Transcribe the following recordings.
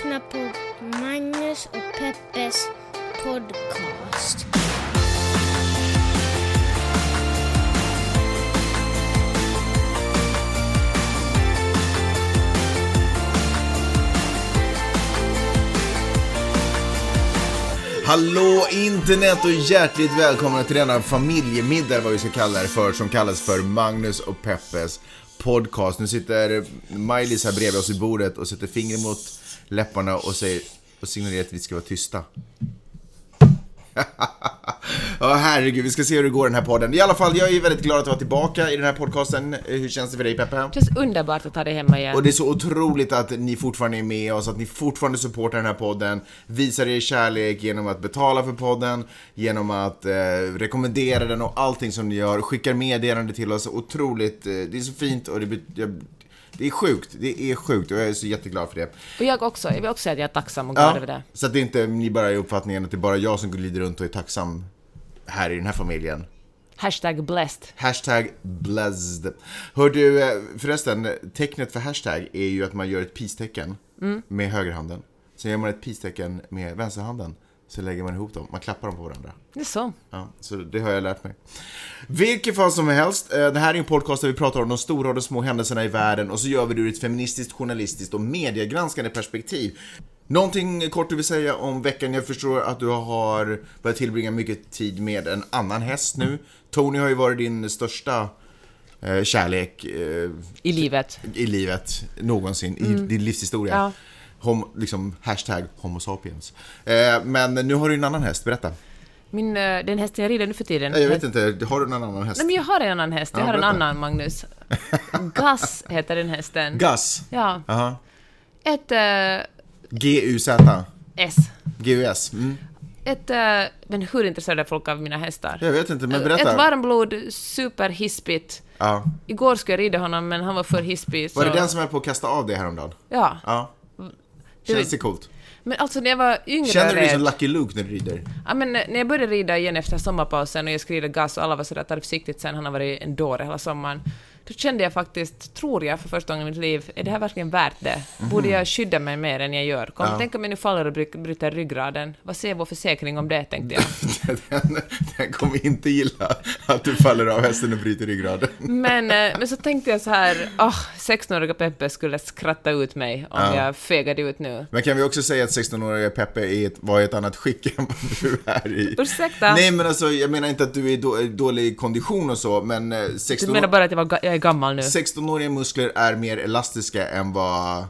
lyssnar på Magnus och Peppes podcast. Hallå internet och hjärtligt välkomna till denna familjemiddag, vad vi ska kalla det för, som kallas för Magnus och Peppes podcast. Nu sitter Maj-Lis här bredvid oss i bordet och sätter fingret mot läpparna och, säger, och signalerar att vi ska vara tysta. Ja, herregud, vi ska se hur det går den här podden. I alla fall, jag är väldigt glad att vara tillbaka i den här podcasten. Hur känns det för dig, Peppe? Det känns underbart att ha dig hemma igen. Och det är så otroligt att ni fortfarande är med oss, att ni fortfarande supportar den här podden, visar er kärlek genom att betala för podden, genom att eh, rekommendera den och allting som ni gör, skickar meddelande till oss. Otroligt, eh, det är så fint och det, be- jag, det är sjukt, det är sjukt och jag är så jätteglad för det. Och jag också, jag vill också säga att jag är tacksam och glad Ja, över det. så att det inte ni bara är uppfattningen att det är bara jag som glider runt och är tacksam här i den här familjen. Hashtag blessed. Hashtag blessed. Hör du, eh, förresten, tecknet för hashtag är ju att man gör ett peace-tecken med högerhanden. Sen gör man ett peace-tecken med vänsterhanden. Så lägger man ihop dem, man klappar dem på varandra. Det är så. Ja, så det har jag lärt mig. Vilket fall som helst, eh, det här är en podcast där vi pratar om de stora och de små händelserna i världen och så gör vi det ur ett feministiskt, journalistiskt och mediegranskande perspektiv. Någonting kort du vill säga om veckan? Jag förstår att du har börjat tillbringa mycket tid med en annan häst nu. Tony har ju varit din största eh, kärlek eh, I livet. i livet någonsin, i din livshistoria. Ja. Hom, liksom hashtag homo sapiens. Eh, men nu har du en annan häst, berätta. Min, eh, den hästen jag rider nu för tiden. Jag vet inte, har du någon annan häst? Nej men jag har en annan häst, jag Ja, har en berätta. annan Magnus. Gus heter den hästen. Gus. Ja. Aha. Ett eh, G-U-Z. S. G-U-S. Mm. Ett, eh, men hur intresserade folk av mina hästar? Jag vet inte, men Ett berätta. varmblod, superhispigt. Ja. Igår skulle jag rida honom men han var för hispig så... Var det den som är på att kasta av dig häromdagen? Ja. Ja. Känns det coolt? Men alltså när jag var yngre Känner du dig som Lucky Luke när du rider? Ja, men när jag började rida igen efter sommarpausen och jag skulle rida gas och alla var sådär, ta det försiktigt sen, han har varit en dåre hela sommaren. Då kände jag faktiskt, tror jag, för första gången i mitt liv, är det här verkligen värt det? Borde jag skydda mig mer än jag gör? Kom, Mhm. Ja. Tänk om jag nu faller och bry- bryter ryggraden. Vad säger vår försäkring om det, tänkte jag. Den, den kommer inte gilla att du faller av hästen och bryter ryggraden. Men, eh, men så tänkte jag så här, åh, 16-åriga Peppe skulle skratta ut mig om Ja. jag fegade ut nu. Men kan vi också säga att 16-åriga Peppe är ett, var i ett annat skick än vad du är i? Ursäkta? Nej men alltså, jag menar inte att du är i då, dålig kondition och så, men eh, Du 16 menar bara att jag, var, jag är gammal nu? 16-åriga muskler är mer elastiska än vad...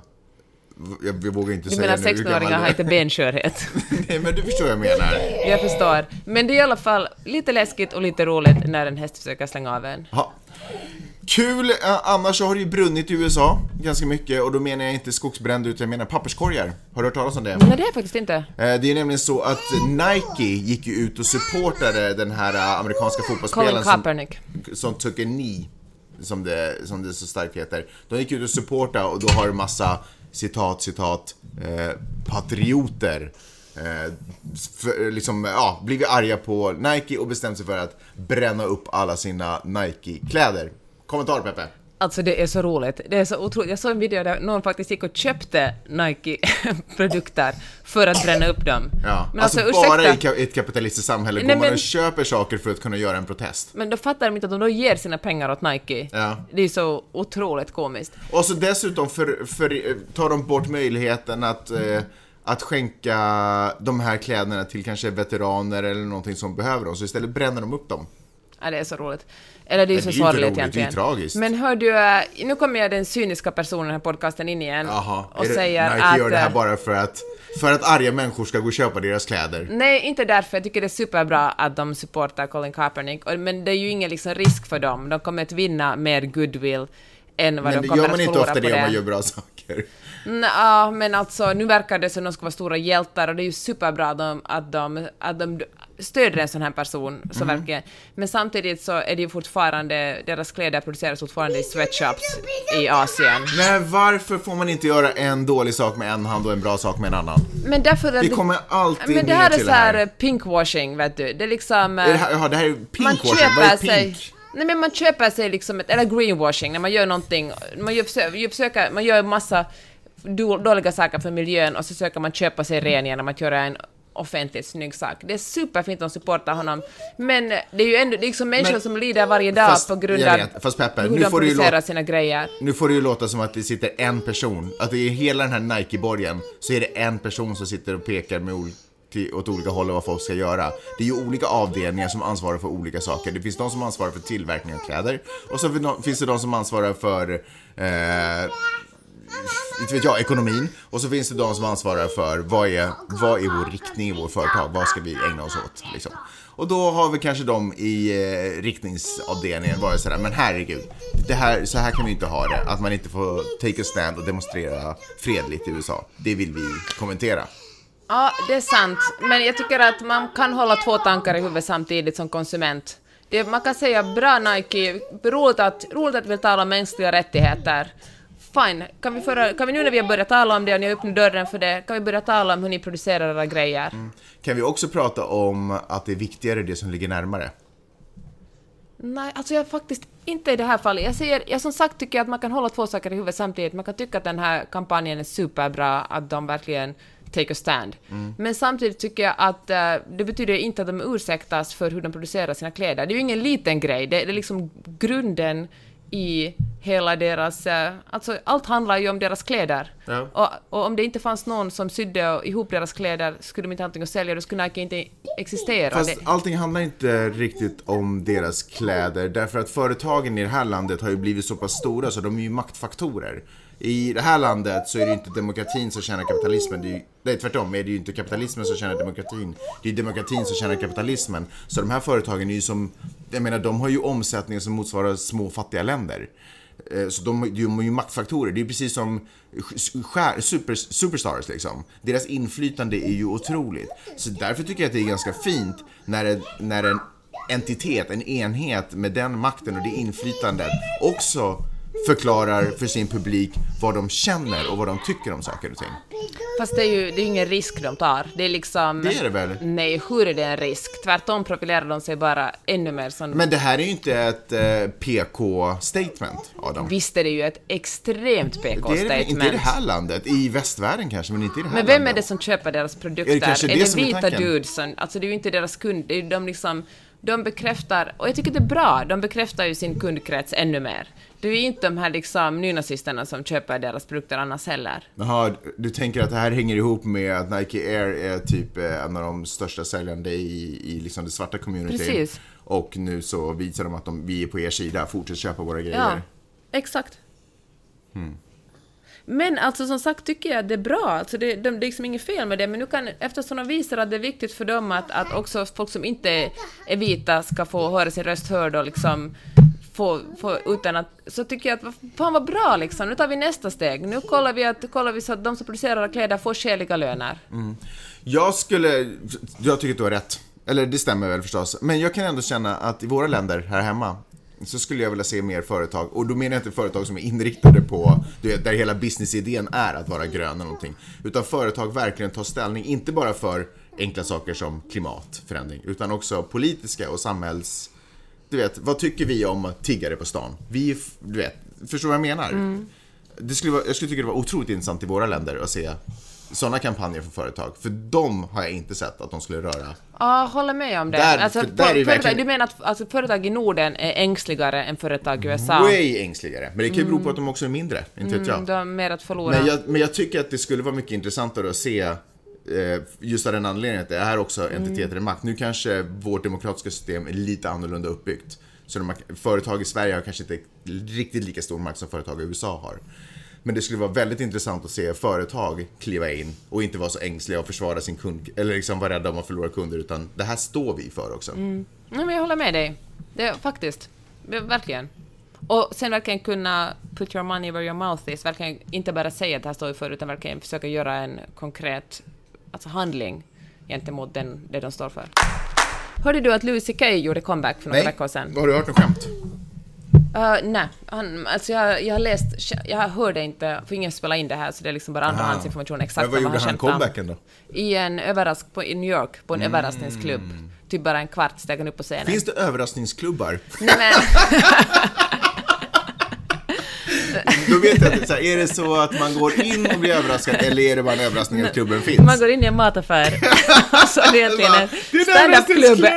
Jag, jag vågar inte Du säga menar nu hur 16-åringar gammal har du inte benskörhet? Nej men du förstår vad jag menar. Jag förstår. Men det är i alla fall lite läskigt och lite roligt när en häst försöker slänga av en. Ja. Kul, eh, annars så har det ju brunnit i USA ganska mycket och då menar jag inte skogsbränder utan jag menar papperskorgar. Har du hört talas om det? Nej, det är jag faktiskt inte. Eh, Det är nämligen så att Nike gick ju ut och supportade den här eh, amerikanska Colin fotbollsspelaren som, Kaepernick. som took a knee, som det, som det så starkt heter. De gick ut och supportade och då har du massa citat, citat, eh, patrioter eh, för, liksom, ja, blivit arga på Nike och bestämt sig för att bränna upp alla sina Nike-kläder. Kommentar Peppe? Alltså det är så roligt. Det är så otroligt. Jag såg en video där någon faktiskt gick och köpte Nike-produkter för att bränna upp dem. Ja, Men alltså, alltså, bara i ursäkta. ka- ett kapitalistiskt samhälle går Nej, man men- och köper saker för att kunna göra en protest. Men då fattar de inte att de då ger sina pengar åt Nike. Ja. Det är så otroligt komiskt. Och så dessutom för, för, tar de bort möjligheten att, eh, att skänka de här kläderna till kanske veteraner eller någonting som behöver dem, så istället bränner de upp dem. Ja, det är så roligt. Eller det är ju så det sorgligt roligt, det är egentligen. tragiskt. Men hör du, eh, nu kommer jag den cyniska personen i den här podcasten in igen Jaha, och det, säger Nike att... gör det här eh, bara för att, för att arga människor ska gå och köpa deras kläder. Nej, inte därför. Jag tycker det är superbra att de supportar Colin Kaepernick. Men det är ju ingen liksom risk för dem. De kommer att vinna mer goodwill än vad Men de det kommer gör att man inte förlora ofta på det om man det. gör bra saker. Ja, men alltså nu verkar det som att de ska vara stora hjältar och det är ju superbra att de, att de, att de stöder en sån här person, så Mm. verkligen. Men samtidigt så är det ju fortfarande, deras kläder produceras fortfarande i sweatshops i Asien. Nej, varför får man inte göra en dålig sak med en hand och en bra sak med en annan? Men därför... att Vi kommer alltid Men det ner här är till så här pinkwashing, vet du. Det är liksom... Är det här, ja, det här är man pinkwashing. Vad är köper sig... pink? Nej men man köper sig liksom ett, eller greenwashing, när man gör någonting, man gör, försö- gör, försöker, man gör massa dåliga saker för miljön och så söker man köpa sig ren genom att göra en offentligt snygg sak. Det är superfint att supporta honom, men det är ju ändå det är liksom människor Men- som lider varje dag Fast- på grund av vet, fast Peppe, hur nu de får producerar låta- sina grejer. Nu får det ju låta som att det sitter en person, att är hela den här Nike-borgen, så är det en person som sitter och pekar med ol- till, åt olika håll vad folk ska göra. Det är ju olika avdelningar som ansvarar för olika saker. Det finns de som ansvarar för tillverkning av kläder, och så finns det de som ansvarar för eh, inte vet jag, ekonomin. Och så finns det de som ansvarar för vad är, vad är vår riktning i vårt företag? Vad ska vi ägna oss åt? Liksom. Och då har vi kanske de i eh, riktningsavdelningen varit sådär, men herregud, det här, så här kan vi inte ha det. Att man inte får take a stand och demonstrera fredligt i USA. Det vill vi kommentera. Ja, det är sant, men jag tycker att man kan hålla två tankar i huvudet samtidigt som konsument. Det, man kan säga bra Nike, roligt att, roligt att vi talar om mänskliga rättigheter. Fine, kan vi, föra, kan vi nu när vi har börjat tala om det och ni har öppnat dörren för det, kan vi börja tala om hur ni producerar era grejer? Kan vi också prata om att det är viktigare det som ligger närmare? Nej, alltså jag faktiskt inte i det här fallet. Jag säger, jag som sagt tycker att man kan hålla två saker i huvudet samtidigt. Man kan tycka att den här kampanjen är superbra, att de verkligen take a stand. Men samtidigt tycker jag att eh, det betyder inte att de ursäktas för hur de producerar sina kläder. Det är ju ingen liten grej, det, det är liksom grunden i hela deras... eh, alltså allt handlar ju om deras kläder. Ja. Och, och om det inte fanns någon som sydde ihop deras kläder skulle de inte ha någonting att sälja, då skulle Nike inte existera. Fast det, allting handlar inte riktigt om deras kläder därför att företagen i det här landet har ju blivit så pass stora så de är ju maktfaktorer. I det här landet så är det ju inte demokratin som tjänar kapitalismen, det är ju, nej tvärtom, är det ju inte kapitalismen som tjänar demokratin, det är demokratin som tjänar kapitalismen. Så de här företagen är ju som, jag menar de har ju omsättningar som motsvarar små fattiga länder. Eh, så de, de är ju maktfaktorer. Det är precis som skär, super, superstars liksom. Deras inflytande är ju otroligt. Så därför tycker jag att det är ganska fint när det, när en entitet, en enhet med den makten och det inflytandet också förklarar för sin publik vad de känner och vad de tycker om saker och ting. Fast det är ju det är ingen risk de tar. Det är liksom... Det är det väl? Nej, hur är det en risk? Tvärtom profilerar de sig bara ännu mer som... Men det här är ju inte ett eh, PK-statement, Adam. Visst är det ju ett extremt är det, inte i PK-statement. det här landet, i västvärlden kanske, men inte i det här Men vem är landet. det som köper deras produkter? Är det kanske det som är vita dudesen? Alltså det är ju inte deras kund, det är ju de liksom... De bekräftar, och jag tycker det är bra, de bekräftar ju sin kundkrets ännu mer. Det är inte de här liksom nynazisterna som köper deras produkter annars heller. Jaha, du tänker att det här hänger ihop med att Nike Air är typ eh, en av de största säljande i, i liksom det svarta communityn. Precis. Och nu så visar de att de, vi är på er sida, fortsätt köpa våra grejer. Ja, exakt. Men alltså som sagt tycker jag att det är bra, alltså det, det, det är liksom inget fel med det, men nu kan, eftersom de visar att det är viktigt för dem att, att också folk som inte är vita ska få höra sin röst hörd och liksom få, få utan att, så tycker jag att fan vad bra liksom, nu tar vi nästa steg, nu kollar vi, att, kollar vi så att de som producerar kläder får skäliga löner. Mm. Jag skulle, jag tycker att du har rätt. Eller det stämmer väl förstås. Men jag kan ändå känna att i våra länder här hemma så skulle jag vilja se mer företag. Och då menar jag inte företag som är inriktade på, där hela businessidén är att vara grön eller någonting. Utan företag verkligen tar ställning, inte bara för enkla saker som klimatförändring, utan också politiska och samhälls... Du vet, vad tycker vi om tiggare på stan? Vi, du vet, förstår vad jag menar? Det skulle vara, jag skulle tycka det var otroligt intressant i våra länder att se sådana kampanjer för företag. För de har jag inte sett att de skulle röra. Ja, håller med om det. Där- alltså, där är företag, verkligen- Du menar att alltså, företag i Norden är ängsligare än företag i USA? Way ängsligare. Men det kan ju bero på att de också är mindre, inte vet jag. Mm, de har mer att förlora. Men jag, men jag tycker att det skulle vara mycket intressantare att se Eh, just av den anledningen att det är också entiteter i makt. Nu kanske vårt demokratiska system är lite annorlunda uppbyggt. Så de, företag i Sverige har kanske inte riktigt lika stor makt som företag i USA har. Men det skulle vara väldigt intressant att se företag kliva in och inte vara så ängsliga och försvara sin kund, eller liksom vara rädda om att förlora kunder, utan det här står vi för också. Mm. Nej, men jag håller med dig. Det, faktiskt. Verkligen. Och sen verkligen kunna put your money where your mouth is. Verkligen inte bara säga att det här står vi för, utan verkligen försöka göra en konkret alltså handling gentemot den, det de står för. Hörde du att Louis CK gjorde comeback för några veckor sedan? Har du hört något skämt? Uh, nej, han, alltså jag, jag har läst, jag hörde inte, för ingen spelade in det här, så det är liksom bara andrahandsinformation exakt Men vad gjorde han om. comebacken då? I en överrask på, i New York, på en överraskningsklubb. Typ bara en kvart steg han upp på scenen. Finns det överraskningsklubbar? Nej men... Då vet jag inte, så här, är det så att man går in och blir överraskad eller är det bara en överraskning att klubben finns? Man går in i en mataffär så är det egentligen en stand-up-klubb.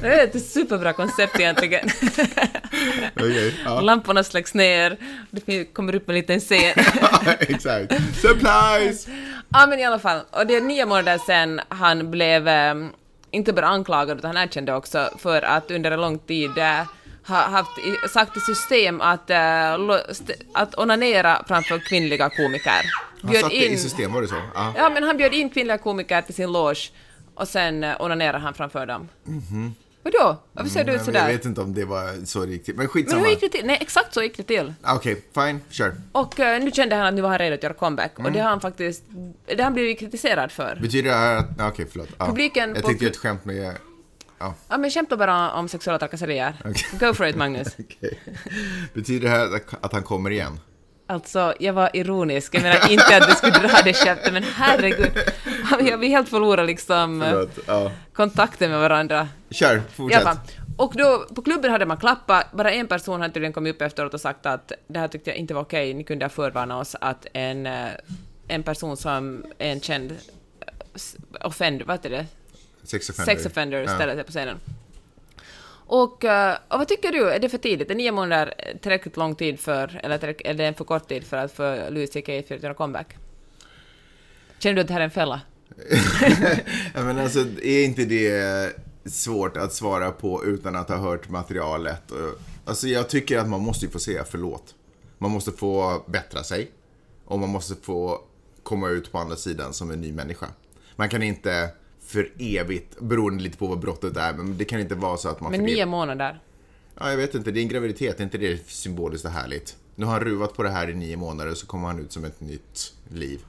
Det är ett superbra koncept egentligen. Okej, ja. Lamporna släcks ner, det kommer upp en liten scen. Exakt. Surprise! Ja men i alla fall, och det är nio månader sedan han blev eh, inte bara anklagad utan han erkände också för att under en lång tid eh, ha haft i, sagt i system att, st, att onanera framför kvinnliga komiker. Han satte det i system, var det så? Ja. Ja, men han bjöd in kvinnliga komiker till sin loge och sen eh, onanerade han framför dem. Vadå? Varför ser du ut Mhm. Men sådär? Jag vet inte om det var så riktigt, men Men skitsamma. hur gick det till? Nej, exakt så gick det till. Ah, Okej, fine, kör. Och eh, nu kände han att nu var han redo att göra comeback och Mm. det har han faktiskt, det har han blivit kritiserad för. Betyder det här att... ah, Okej, förlåt. Ja. Publiken Jag på- tänkte göra ett skämt med... Ja, Ja men skämta bara om sexuella trakasserier. Okej. Go for it Magnus. okej. Betyder det här att- han kommer igen? Alltså, jag var ironisk. Jag menar inte att du skulle dra det skämtet, men herregud. Vi helt förlorat liksom eh, Förlåt. Ja. kontakten med varandra. Kör, fortsätt. fall. Och då, på klubben hade man klappat, bara en person hade tydligen kommit upp efteråt och sagt att det här tyckte jag inte var okej, ni kunde ha förvarnat oss att en, eh, en person som är en känd eh, offend, vad heter det? Sex offender. Sex offender Ja. ställer sig på scenen. Och, eh, och vad tycker du, är det för tidigt? Är nio månader tillräckligt lång tid för, eller är det en för kort tid för att för Louis CK att göra comeback? Känner du att det här är en fälla? Ja, men alltså, är inte det svårt att svara på utan att ha hört materialet? Alltså, jag tycker att man måste få säga förlåt. Man måste få bättra sig. Och man måste få komma ut på andra sidan som en ny människa. Man kan inte för evigt, beroende lite på vad brottet är, men det kan inte vara så att man Men nio månader? Ja, jag vet inte, det är en graviditet, är inte det symboliskt och härligt? Nu har han ruvat på det här i nio månader så kommer han ut som ett nytt liv.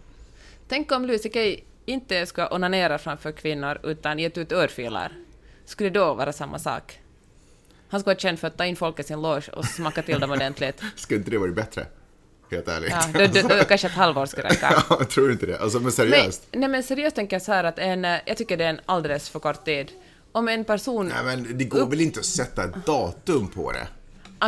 Tänk om Louis CK inte ska onanera framför kvinnor utan gett ut örfilar. Skulle det då vara samma sak? Han skulle vara känd för att ta in folk i sin loge och smacka till dem ordentligt. Skulle inte det varit bättre? Helt ärligt. Ja, då, då, då kanske ett halvår skulle räcka. Ja, tror inte det. Alltså, men seriöst. nej men seriöst tänker jag så här att en, eh, jag tycker det är en alldeles för kort tid. Om en person... Nej, men det går väl inte att sätta ett datum på det?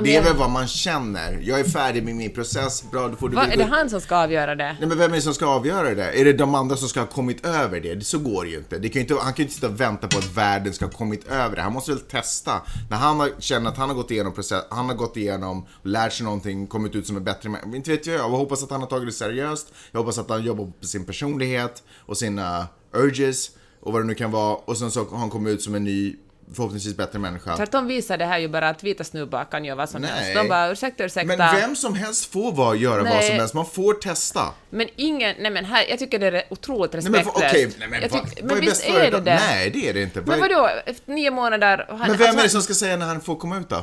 Det är väl vad man känner. Jag är färdig med min process, bra, då får du väl är det han som ska avgöra det? Nej men vem är det som ska avgöra det? Är det de andra som ska ha kommit över det? Så går det ju inte. Det kan ju inte han kan ju inte sitta och vänta på att världen ska ha kommit över det. Han måste väl testa. När han har, känner att han har gått igenom process, han har gått igenom, lärt sig någonting, kommit ut som en bättre människa. Inte vet jag, jag hoppas att han har tagit det seriöst. Jag hoppas att han jobbar på sin personlighet och sina urges och vad det nu kan vara. Och sen så har han kommit ut som en ny, förhoppningsvis bättre människa. Tvärtom visar det här ju bara att vita snubbar kan göra vad som Nej. helst. De bara ursäkta, ursäkta. Men vem som helst får vara, göra vad Nej. som helst, man får testa. Men ingen, nej men här, jag tycker det är otroligt Nej men respektlöst. okej, nej men jag vad, tycker- vad men är visst bäst är det det? Nej, det är det inte. Men Vad vadå, efter nio månader... Han, Men vem alltså, är det som ska säga när han får komma ut då?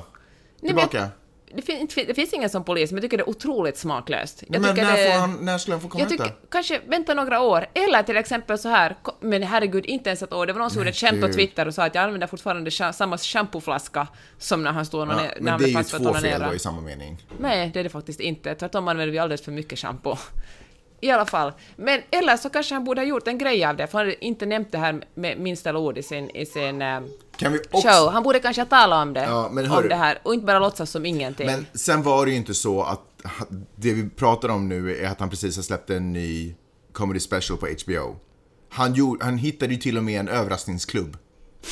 men- Tillbaka? Det, fin, det finns ingen som polis, men jag tycker det är otroligt smaklöst. Jag men när, det, får han, när skulle han få komma jag ut tycker, då? kanske vänta några år, eller till exempel så här, men herregud, inte ens ett år, det var någon som gjorde ett skämt på. Twitter och sa att jag använder fortfarande samma shampooflaska som när han stod och Ja, onane- när men det är ju två fel då i samma mening. Nej, det är det faktiskt inte. Tvärtom använder vi alldeles för mycket shampoo. I alla fall. Men eller så kanske han borde ha gjort en grej av det, för han hade inte nämnt det här med minsta ord i sin, i sin eh, Kan vi också... show. Han borde kanske ha talat om det, Ja, men om hörru. det här, och inte bara låtsas som ingenting. Men sen var det ju inte så att det vi pratar om nu är att han precis har släppt en ny comedy special på HBO. Han, gjorde, han hittade ju till och med en överraskningsklubb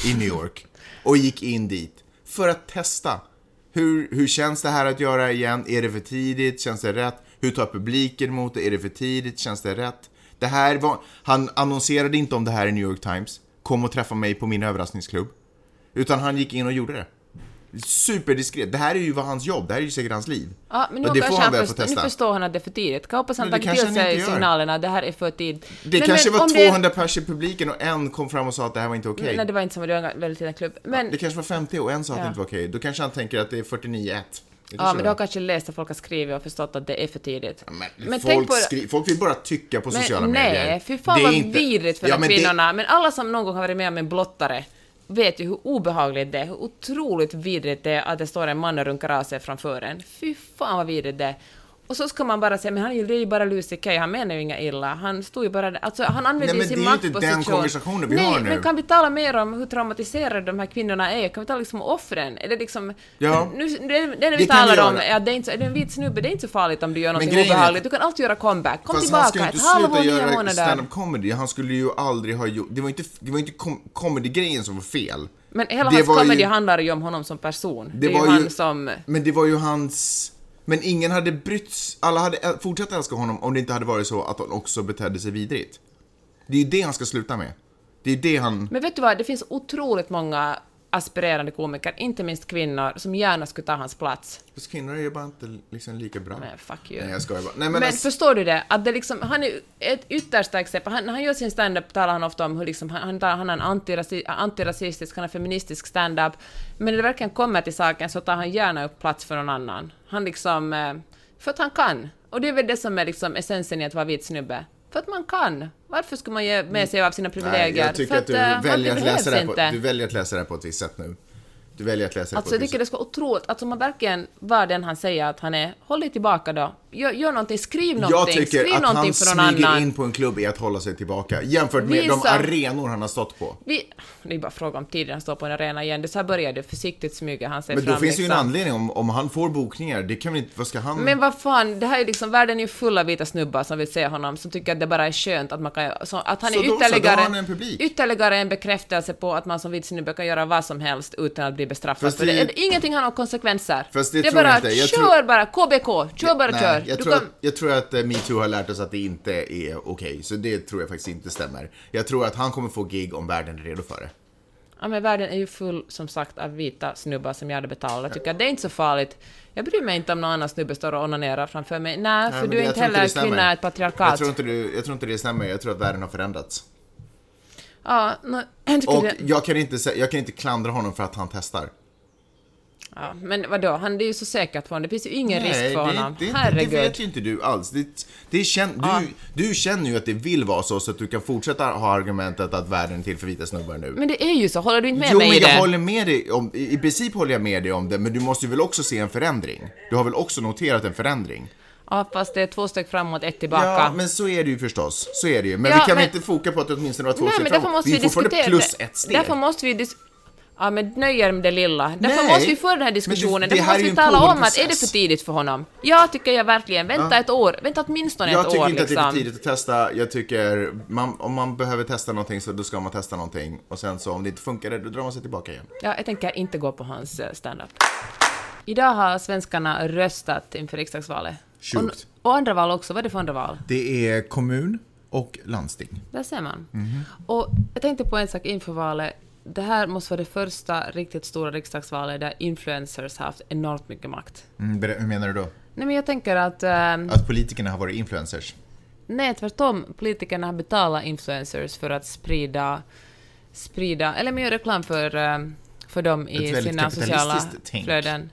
i New York och gick in dit för att testa. Hur, hur känns det här att göra igen? Är det för tidigt? Känns det rätt? Hur tar publiken emot det? Är det för tidigt? Känns det rätt? Det här var, han annonserade inte om det här i New York Times. Kom och träffa mig på min överraskningsklubb. Utan han gick in och gjorde det. Superdiskret. Det här är ju vad hans jobb, det här är ju säkert hans liv. Ja, men nu, det får han väl få förstå, nu testa. förstår han att det är för tidigt. Kan hoppas han tagit till sig signalerna, det här är för tidigt. Det Men- kanske men var om det- 200 pers i publiken och en kom fram och sa att det här var inte okej. Nej, det var inte som det var en väldigt liten klubb. Men, Det kanske var 50 och en sa att Ja. det inte var okej. Då kanske han tänker att det är 49-1. Det ja, men det du har kanske läst att folk har skrivit och förstått att det är för tidigt. Men, folk, skri- folk vill bara tycka på Men sociala medier. nej, fy fan Det vad inte- vidrigt för Ja, de men det- kvinnorna. Men alla som någon gång har varit med om en blottare vet ju hur obehagligt det är, hur otroligt vidrigt det är att det står en man och runkar av sig framför en. Fy fan vad vidrigt det är. Och så ska man bara säga, men han är ju, det bara Kay, han menar ju inga illa. Han stod ju bara alltså han använder Nej, ju men sin det är ju inte maktposition. den konversationen vi Nej, har nu. men kan vi tala mer om hur traumatiserade de här kvinnorna är? Kan vi tala liksom om offren? Är det liksom... Ja. Nu, det, det vi vi talar om är att det är, inte, är det en vit snubbe, det är inte så farligt om du gör något obehagligt. Du kan alltid göra comeback. Kom Fast han tillbaka, skulle ett inte halvår, sluta nio göra månader. stand-up comedy. Han skulle ju aldrig ha gjort... Det var inte, det var inte com- comedy-grejen som var fel. Men hela Det hans var ju- comedy handlar ju om honom som person. Det, Det är ju var han som... Men det var ju hans... Men ingen hade brytt s- Alla hade fortsatt älska honom om det inte hade varit så att han också betedde sig vidrigt. Det är ju det han ska sluta med. Det är det han... Men vet du vad, det finns otroligt många aspirerande komiker, inte minst kvinnor, som gärna skulle ta hans plats. Fast kvinnor är ju bara inte liksom lika bra. Men fuck you. Nej, jag skojar bara. Nej, men, Men, alltså, förstår du det? Att det liksom, han är ett yttersta exempel. Han, när han gör sin stand-up talar han ofta om hur liksom, han, han är en antirasi, antirasistisk, han är feministisk stand-up. Men när det verkligen kommer till saken så tar han gärna upp plats för någon annan. Han liksom... eh, För att han kan. Och det är väl det som är liksom essensen i att vara vit snubbe. För att man kan. Varför skulle man ge med sig av sina nej, privilegier? jag tycker för att du eh, han- väljer att läsa det på, du väljer att läsa det på ett visst sätt nu. Du väljer att läsa det Alltså jag tycker det ska vara otroligt, alltså man verkligen var den han säger att han är, håll dig tillbaka då. Gör, gör någonting, skriv någonting, Jag tycker skriv att någonting han för någon smyger annan. in på en klubb är att hålla sig tillbaka. Jämfört med de Visa- arenor han har stått på. Vi, det är bara fråga om tiden han står på en arena igen. Det så här börjar det, försiktigt smyger han sig Men fram. då finns det ju en liksom. anledning om, om han får bokningar. Det kan väl inte, vad ska han... Men vad fan, det här är liksom, världen är ju full av vita snubbar som vill se honom, som tycker att det bara är skönt att man kan, så, att han Så är då så, då har ytterligare, han en publik. ytterligare en bekräftelse på att man som vit snubbe kan göra vad som helst utan att bli bestraffad Fast för det. det- det. Ingenting har några konsekvenser. Fast det är tror bara, jag inte. Jag kör tror- bara, KBK, kör bara, Nej, kör. Jag Du tror, kan- att, jag tror att eh, metoo har lärt oss att det inte är okej, så det tror jag faktiskt inte stämmer. Jag tror att han kommer få gig om världen är redo för det. Ja, men världen är ju full, som sagt, av vita snubbar som gärna betalar. Jag tycker att det är inte så farligt. Jag bryr mig inte om någon annan snubbe står och onanerar framför mig. Nej, för men du är jag inte heller det kvinna i ett Jag patriarkat. tror, inte det, jag tror inte det stämmer, jag tror att världen har förändrats. Ja, no, jag Och det... jag kan, inte, jag kan inte klandra honom för att han testar. Ja, men vadå, han, är ju så säkert för honom. Det finns ju ingen risk för det, honom. det, det, vet ju inte du alls. Det, det känn, Ja. du, du känner ju att det vill vara så, så att du kan fortsätta ha argumentet att världen är till för vita snubbar nu. Men det är ju så, håller du inte med jo, mig men i jag det? håller med dig om, i i princip håller jag med dig om det, men du måste ju väl också se en förändring? Du har väl också noterat en förändring? Ja, fast det är två steg framåt, ett tillbaka. Ja, men så är det ju förstås. Så är det ju. Men Ja, vi kan men- inte foka på att det åtminstone var två Nej, steg framåt? måste Vi är fortfarande diskutera plus ett steg. Därför måste vi dis- Ja, men nöj er med det lilla. Därför Nej, måste vi få den här men det- diskussionen. det Därför måste vi tala om att är det process. för tidigt för honom? Ja, tycker jag verkligen. Vänta ett år. Vänta åtminstone Jag ett tycker år inte att det är liksom. för tidigt att testa. Jag tycker, man, om man behöver testa någonting så då ska man testa någonting. Och sen så om det inte funkar, då drar man sig tillbaka igen. Ja, jag tänker inte gå på hans eh, stand-up. Idag har svenskarna röstat inför riksdagsvalet. Sjukt. Och, och andra val också. Vad är det för andra val? Det är kommun och landsting. Där ser man. Mhm. Och jag tänkte på en sak inför valet. Det här måste vara det första riktigt stora riksdagsvalet där influencers har haft enormt mycket makt. Mm, hur menar du då? Nej, men jag tänker att... ehm, Att politikerna har varit influencers? Nej, tvärtom. Politikerna har betalat influencers för att sprida, sprida eller mer reklam för, eh, för dem i sina sociala tänk. flöden.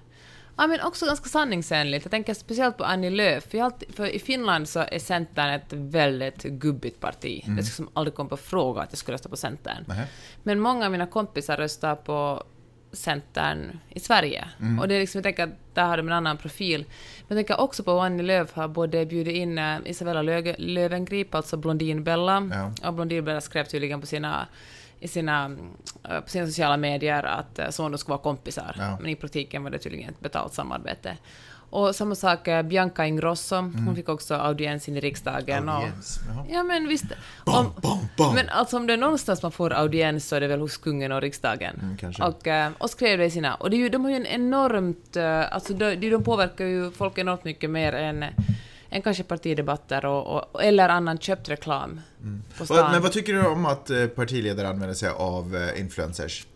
Ja, men också ganska sanningsenligt. Jag tänker speciellt på Annie Lööf. För, alltid, för i Finland så är Centern ett väldigt gubbigt parti. Det skulle aldrig komma på fråga att jag skulle rösta på Centern. Nähä. Men många av mina kompisar röstar på Centern i Sverige. Mm. Och det är liksom, jag tänker att där har de en annan profil. Men jag tänker också på att Annie Lööf har både bjudit in eh, Isabella Löge, Löwengrip, alltså Blondinbella, Ja. och Blondinbella skrev tydligen på sina i sina, eh, på sina sociala medier att så de ska vara kompisar. Ja. Men i praktiken var det tydligen ett betalt samarbete. Och samma sak, eh, Bianca Ingrosso, hon fick också audiens in i riksdagen. Och, Mm. Audiens, ja men visst. Bam, Om, bam, bam. men alltså om det är någonstans man får audiens så är det väl hos kungen och riksdagen. Mm, och, eh, och skrev det i sina... Och det är ju, de har ju en enormt... Alltså de de påverkar ju folk enormt mycket mer än, än kanske partidebatter och, och, eller annan köpt reklam på stan. Men vad tycker du om att eh, partiledare använder sig av eh, influencers?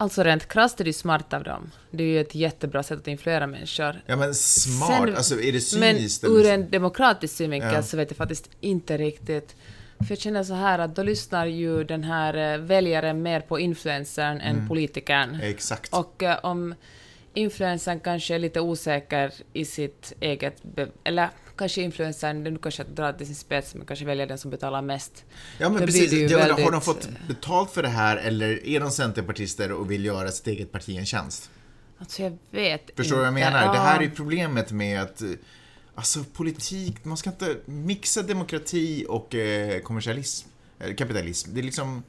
Alltså rent krasst är det ju smart av dem. Det är ju ett jättebra sätt att influera människor. Ja men smart, Sen- alltså är det Men cyniskt? ur eller- en demokratisk synvinkel Ja. så vet jag faktiskt inte riktigt. För jag känner så här att då lyssnar ju den här eh, väljaren mer på influencern Mm. än politikern. Exakt. Och om influencern kanske är lite osäker i sitt eget... Eller kanske influencern, det nu kanske att dra till sin spets, men kanske väljer den som betalar mest. Ja men Då precis, det jag undrar, har de väldigt- fått betalt för det här eller är de centerpartister och vill göra sitt eget parti en tjänst? Alltså jag vet Förstår du vad jag menar? Det här Ja. är problemet med att, Alltså politik, man ska inte mixa demokrati och eh, kommersialism, eh, kapitalism. Det är liksom,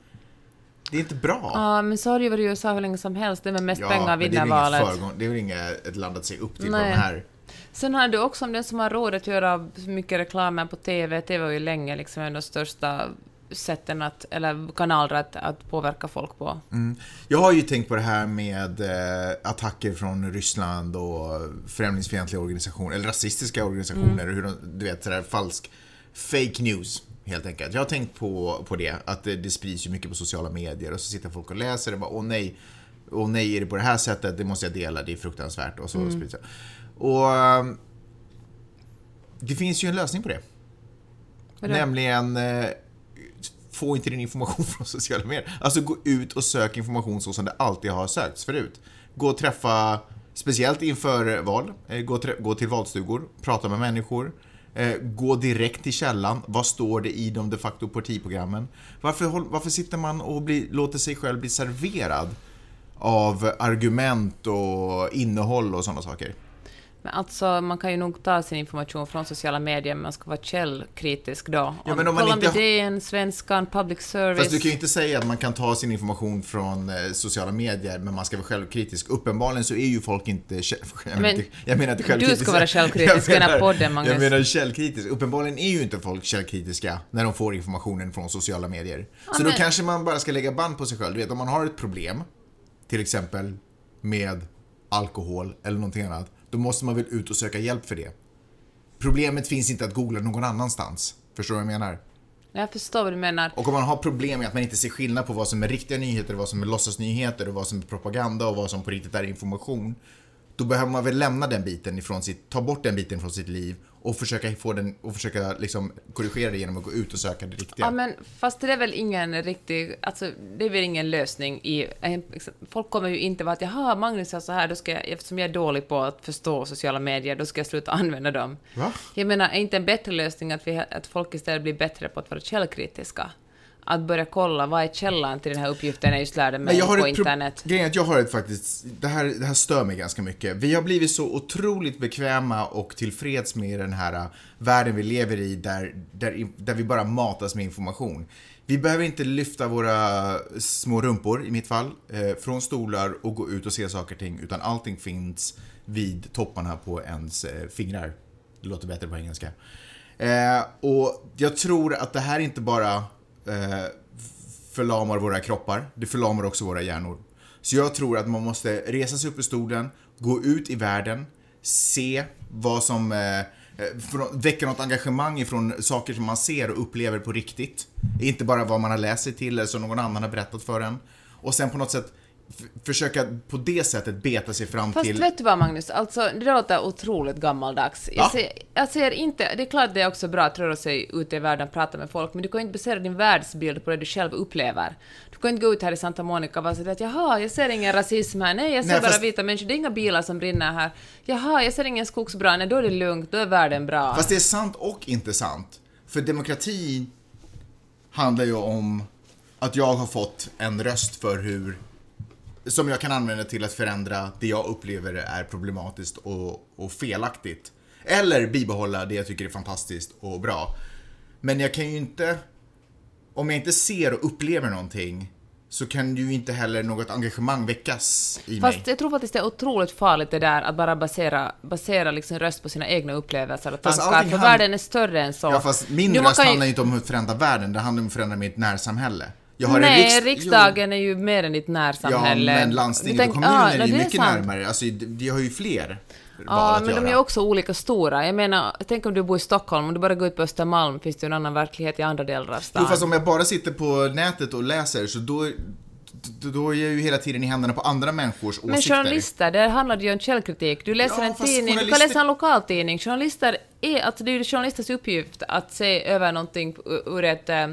det är inte bra. Ja, men så har det ju varit i USA hur länge som helst. Det är med mest pengar det är vinner valet. föregång, det är väl inget ett land att se upp till på Nej. de här. Sen har du också om den som har råd att göra mycket reklam på TV. TV var ju länge liksom en av de största sätten att, eller kanaler att, att påverka folk på. Mm. Jag har ju tänkt på det här med eh, attacker från Ryssland och främlingsfientliga organisationer, eller rasistiska organisationer, hur de, du vet sådär falsk fake news. Helt enkelt. Jag har tänkt på, på det, att det, det sprids ju mycket på sociala medier och så sitter folk och läser och bara åh nej, åh nej är det på det här sättet, det måste jag dela, det är fruktansvärt och så sprids det. Och ehm, det finns ju en lösning på det. Vadå? Nämligen, eh, få inte din information från sociala medier. Alltså gå ut och sök information så som det alltid har sökts förut. Gå och träffa, speciellt inför val, eh, gå, till valstugor, prata med människor. Eh, gå direkt till källan. Vad står det i de de facto partiprogrammen? Varför, varför sitter man och blir, låter sig själv bli serverad av argument och innehåll och sådana saker? Men alltså, man kan ju nog ta sin information från sociala medier, men man ska vara källkritisk då. Ja, men om man kolla inte DN, Svenskan, Public Service. Fast du kan ju inte säga att man kan ta sin information från eh, sociala medier, men man ska vara självkritisk. Uppenbarligen så är ju folk inte... Jag Men inte, jag menar inte du självkritiska. ska vara självkritisk i den här podden, Magnus. Jag menar källkritisk. Uppenbarligen är ju inte folk källkritiska när de får informationen från sociala medier. så då men- kanske man bara ska lägga band på sig själv. Du vet, om man har ett problem, till exempel med alkohol eller någonting annat, då måste man väl ut och söka hjälp för det. Problemet finns inte att googla någon annanstans. Förstår du vad jag menar? Jag förstår vad du menar. Och om man har problem med att man inte ser skillnad på vad som är riktiga nyheter, vad som är låtsasnyheter och vad som är propaganda och vad som på riktigt är information. Då behöver man väl lämna den biten ifrån sitt, ta bort den biten från sitt liv och försöka få den, och försöka liksom korrigera det genom att gå ut och söka det riktiga. Ja, men fast det är väl ingen riktig, alltså det är väl ingen lösning i, en- folk kommer ju inte vara att jaha, Magnus sa så här, då ska jag, eftersom jag är dålig på att förstå sociala medier, då ska jag sluta använda dem. Va? Jag menar, är inte en bättre lösning att, vi, att folk istället blir bättre på att vara källkritiska? Att börja kolla, vad är källan till den här uppgiften jag just lärde mig på internet? Grejen är att jag har ett faktiskt, det här, det här stör mig ganska mycket. Vi har blivit så otroligt bekväma och tillfreds med den här äh, världen vi lever i där, där, där vi bara matas med information. Vi behöver inte lyfta våra små rumpor, i mitt fall, eh, från stolar och gå ut och se saker och ting, utan allting finns vid topparna på ens fingrar. Det låter bättre på engelska. Och jag tror att det här inte bara Eh, förlamar våra kroppar, det förlamar också våra hjärnor. Så jag tror att man måste resa sig upp ur stolen, gå ut i världen, se vad som eh, eh, väcker väcka något engagemang ifrån saker som man ser och upplever på riktigt. Inte bara vad man har läst sig till eller som någon annan har berättat för en. Och sen på något sätt försöka på det sättet beta sig fram Fast till... vet du vad Magnus, alltså det låter otroligt gammaldags. Jag Va? ser, jag ser inte, det är klart det är också bra att röra sig ute i världen och prata med folk, men du kan ju inte basera din världsbild på det du själv upplever. Du kan inte gå ut här i Santa Monica och vara sådär att jaha, jag ser ingen rasism här, nej jag ser Nej, bara fast- vita människor, det är inga bilar som brinner här. Jaha, jag ser ingen skogsbrand, nej då är det lugnt, då är världen bra. Fast det är sant och inte sant. För demokrati handlar ju om att jag har fått en röst för hur som jag kan använda till att förändra det jag upplever är problematiskt och, och felaktigt. Eller bibehålla det jag tycker är fantastiskt och bra. Men jag kan ju inte, om jag inte ser och upplever någonting så kan ju inte heller något engagemang väckas i Fast mig. jag tror faktiskt det är otroligt farligt det där att bara basera, basera liksom röst på sina egna upplevelser och Fast tankar, för hand- världen är större än så. Ja fast min Nu, röst handlar ju inte om att förändra världen, det handlar om att förändra mitt närsamhälle. Nej, riks- riksdagen är ju mer än ditt Jo, närsamhälle. ja, men landstinget tänk- och kommunen ja, är ju mycket sant. närmare. Alltså, de, har ju fler Ja, att men göra. de är också olika stora. Jag menar, tänk om du bor i Stockholm, om du bara går ut på Östermalm finns det ju en annan verklighet i andra delar av stan. Jo, fast om jag bara sitter på nätet och läser så då, då, är jag ju hela tiden i händerna på andra människors men åsikter. journalister, där handlar det ju om källkritik. Du läser Ja, en tidning, du kan journalister- läsa en lokaltidning. Journalister är, alltså det är ju journalisters uppgift att se över någonting ur ett eh,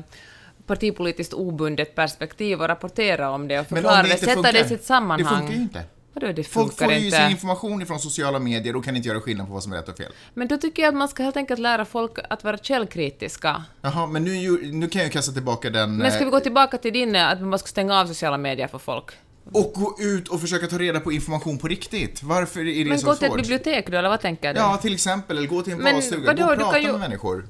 partipolitiskt obundet perspektiv och rapportera om det och Men förklara det, sätta funkar, det i sitt sammanhang. Det funkar ju inte. Vadå, det Folk får ju inte? sin information från sociala medier och kan inte göra skillnad på vad som är rätt och fel. Men då tycker jag att man ska helt enkelt lära folk att vara källkritiska. Jaha, men nu, nu kan jag ju kasta tillbaka den... Men ska vi eh, gå tillbaka till din, eh, att man ska stänga av sociala medier för folk? Och gå ut och försöka ta reda på information på riktigt. Varför är det Men så gå till ett svårt? bibliotek då, eller vad tänker du? Ja, till exempel. Eller gå till en Men vadå, Gå och prata ju- med människor.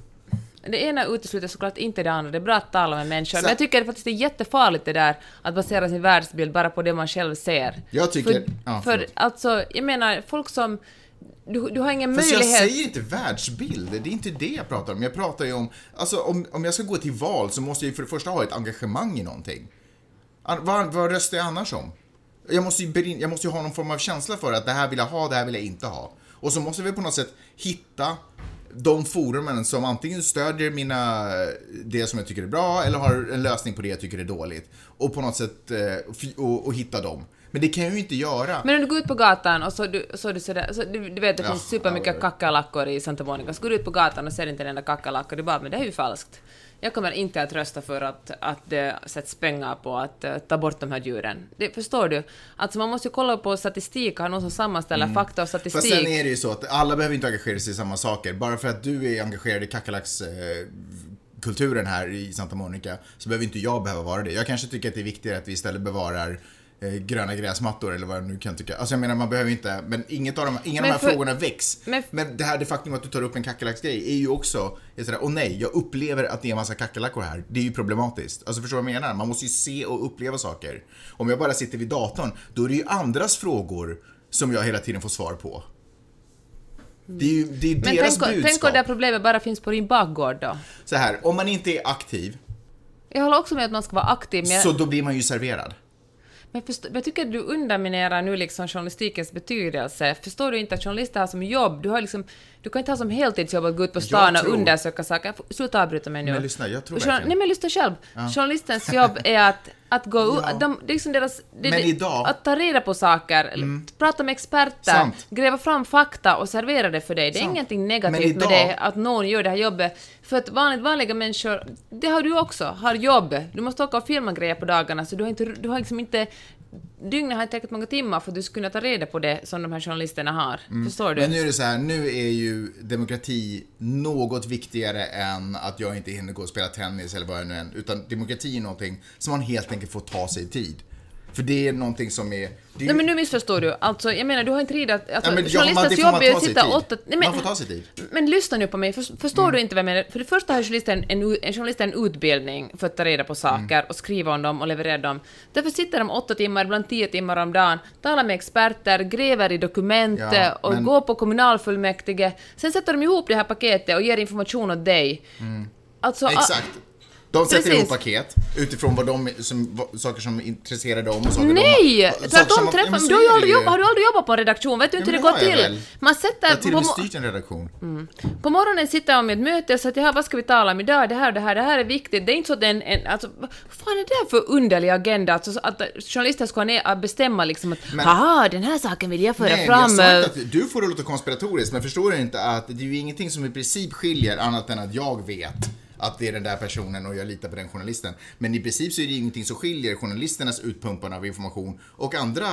Det ena utesluter såklart inte det andra. Det är bra att tala med människor. Så- Men jag tycker faktiskt det är jättefarligt det där att basera sin världsbild bara på det man själv ser. Jag tycker- För, ja, för alltså, jag menar, folk som... Du, du har ingen Fast jag möjlighet... säger inte världsbild, det är inte det jag pratar om. Jag pratar ju om, alltså om, om jag ska gå till val så måste jag ju för det första ha ett engagemang i någonting. Vad, vad röstar jag annars om? Jag måste, ju jag måste ju ha någon form av känsla för att det här vill jag ha, det här vill jag inte ha. Och så måste vi på något sätt hitta de forumen som antingen stödjer mina, det som jag tycker är bra eller har en lösning på det jag tycker är dåligt. Och på något sätt, eh, och, och hitta dem. Men det kan jag ju inte göra. Men om du går ut på gatan och så, du, så du sådär, så du, du vet det Ja, finns supermycket ja, kackerlackor i Santa Monica, så går du ut på gatan och ser inte en enda kackerlacka, du bara men det är ju falskt. Jag kommer inte att rösta för att, att det sätts pengar på att eh, ta bort de här djuren. Det, förstår du? Alltså man måste ju kolla på statistik, ha någon som sammanställer fakta och statistik. Mm. Fast sen är det ju så att alla behöver inte engagera sig i samma saker. Bara för att du är engagerad i kackerlackskulturen här i Santa Monica så behöver inte jag behöva vara det. Jag kanske tycker att det är viktigare att vi istället bevarar eh, gröna gräsmattor eller vad jag nu kan tycka. Alltså jag menar man behöver inte, men inget av de, ingen av de här för- frågorna väcks. men- Men, det här det faktum att du tar upp en kackerlacksgrej är ju också, sådär, och nej, jag upplever att det är en massa kackerlackor här. Det är ju problematiskt. Alltså förstår du vad jag menar? Man måste ju se och uppleva saker. Om jag bara sitter vid datorn, då är det ju andras frågor som jag hela tiden får svar på. Det är ju det är Men deras tänk, budskap. tänk om det här problemet bara finns på din bakgård då? Så här, om man inte är aktiv, Jag håller också med att man ska vara aktiv, men så då blir man ju serverad men förstå, men jag tycker att du underminerar nu liksom journalistikens betydelse. Förstår du inte att journalister har som jobb, du har liksom, du kan inte ha som heltidsjobb att gå ut på stan och undersöka saker. Sluta avbryta mig nu. Men lyssna, jag tror verkligen- Nej men lyssna själv. Journalistens jobb är att, att gå ut, Ja. de, liksom deras... Det, Men idag- Mm. Att ta reda på saker, prata med experter, Sant. gräva fram fakta och servera det för dig. Det är Sant. ingenting negativt idag- med det, att någon gör det här jobbet. För att vanligt, vanliga människor, det har du också, har jobb. Du måste åka och filma grejer på dagarna, så du har, inte, du har liksom inte... Dygnet har inte tillräckligt många timmar för att du ska kunna ta reda på det som de här journalisterna har. Förstår du? Mm. Men nu är det så här, nu är ju demokrati något viktigare än att jag inte hinner gå och spela tennis eller vad jag nu än. Utan demokrati är någonting som man helt enkelt får ta sig tid. För det är någonting som är... Nej men nu missförstår du. Alltså, jag menar, du har inte tid att... Alltså, Ja, men journalistens jobb är att sitta åtta... Nej, men, Man får ta sig tid. Men lyssna nu på mig, För, förstår du inte vad jag menar? För det första har journalisten en, en, journalist en utbildning för att ta reda på saker Mm. och skriva om dem och leverera dem. Därför sitter de åtta timmar, ibland tio timmar om dagen, talar med experter, gräver i dokument Ja, och men- går på kommunalfullmäktige. Sen sätter de ihop det här paketet och ger information åt dig. Alltså, ah, Exakt. De sätter Precis. ihop paket utifrån vad de, som, vad, saker som intresserar dem och saker Nej! de... Tvärtom, som- ja, du har, ju aldrig jobbat, har du aldrig jobbat på en redaktion? Vet du inte Ja, hur det går jag till? väl. Man Jag sätter... har till och med styrt en redaktion. På morgonen sitter jag med ett möte och säger att "Jaha, vad ska vi tala om idag? Det här och det här, det här är viktigt. Det är inte så att en, en alltså, vad fan är det där för underlig agenda? Alltså, så att journalister ska ner, att bestämma liksom att Men- haha, den här saken vill jag föra Nej, fram. jag sa att du får det låta konspiratoriskt, men förstår du inte att det är ju ingenting som i princip skiljer annat än att jag vet att det är den där personen och jag litar på den journalisten. Men i princip så är det ingenting som skiljer journalisternas utpumpande av information och andra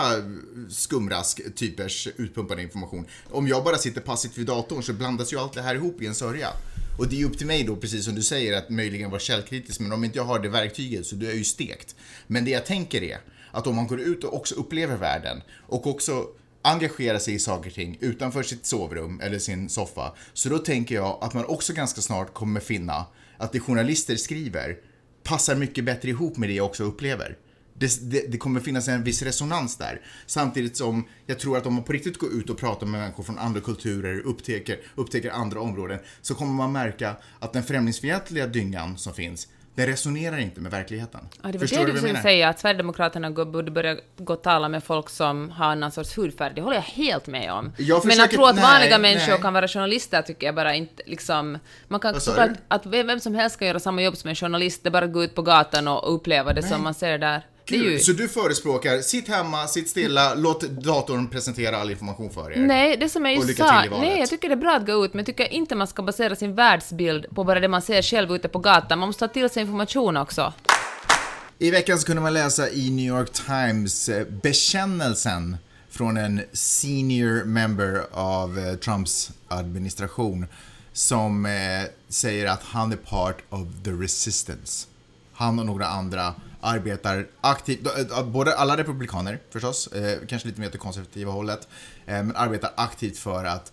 skumrask-typers utpumpande information. Om jag bara sitter passivt vid datorn så blandas ju allt det här ihop i en sörja. Och det är upp till mig då, precis som du säger, att möjligen vara källkritisk, men om inte jag har det verktyget så då är jag ju stekt. Men det jag tänker är att om man går ut och också upplever världen och också engagera sig i saker och ting utanför sitt sovrum eller sin soffa. Så då tänker jag att man också ganska snart kommer finna att det journalister skriver passar mycket bättre ihop med det jag också upplever. Det, det, det kommer finnas en viss resonans där. Samtidigt som jag tror att om man på riktigt går ut och pratar med människor från andra kulturer, upptäcker, upptäcker andra områden, så kommer man märka att den främlingsfientliga dyngan som finns, den resonerar inte med verkligheten. Ja, det var Förstår det du du skulle säga, att Sverigedemokraterna borde börja gå och tala med folk som har annan sorts hudfärg. Det håller jag helt med om. Jag Men att försöker- tro att nej, vanliga människor nej. kan vara journalister tycker jag bara inte liksom... Man kan såklart du? att vem som helst kan göra samma jobb som en journalist, det är bara att gå ut på gatan och och uppleva det som man ser där. Kul. ju... Så du förespråkar, sitt hemma, sitt stilla, låt datorn presentera all information för er? Nej, det som jag just sa, nej, jag tycker det är bra att gå ut, men jag tycker inte man ska basera sin världsbild på bara det man ser själv ute på gatan. Man måste ta till sig information också. I veckan så kunde man läsa i New York Times eh, bekännelsen från en senior member av eh, Trumps administration som eh, säger att han är part of the resistance. han och några andra arbetar aktivt, eh, både alla republikaner förstås, eh, kanske lite mer åt det konservativa hållet, eh, men arbetar aktivt för att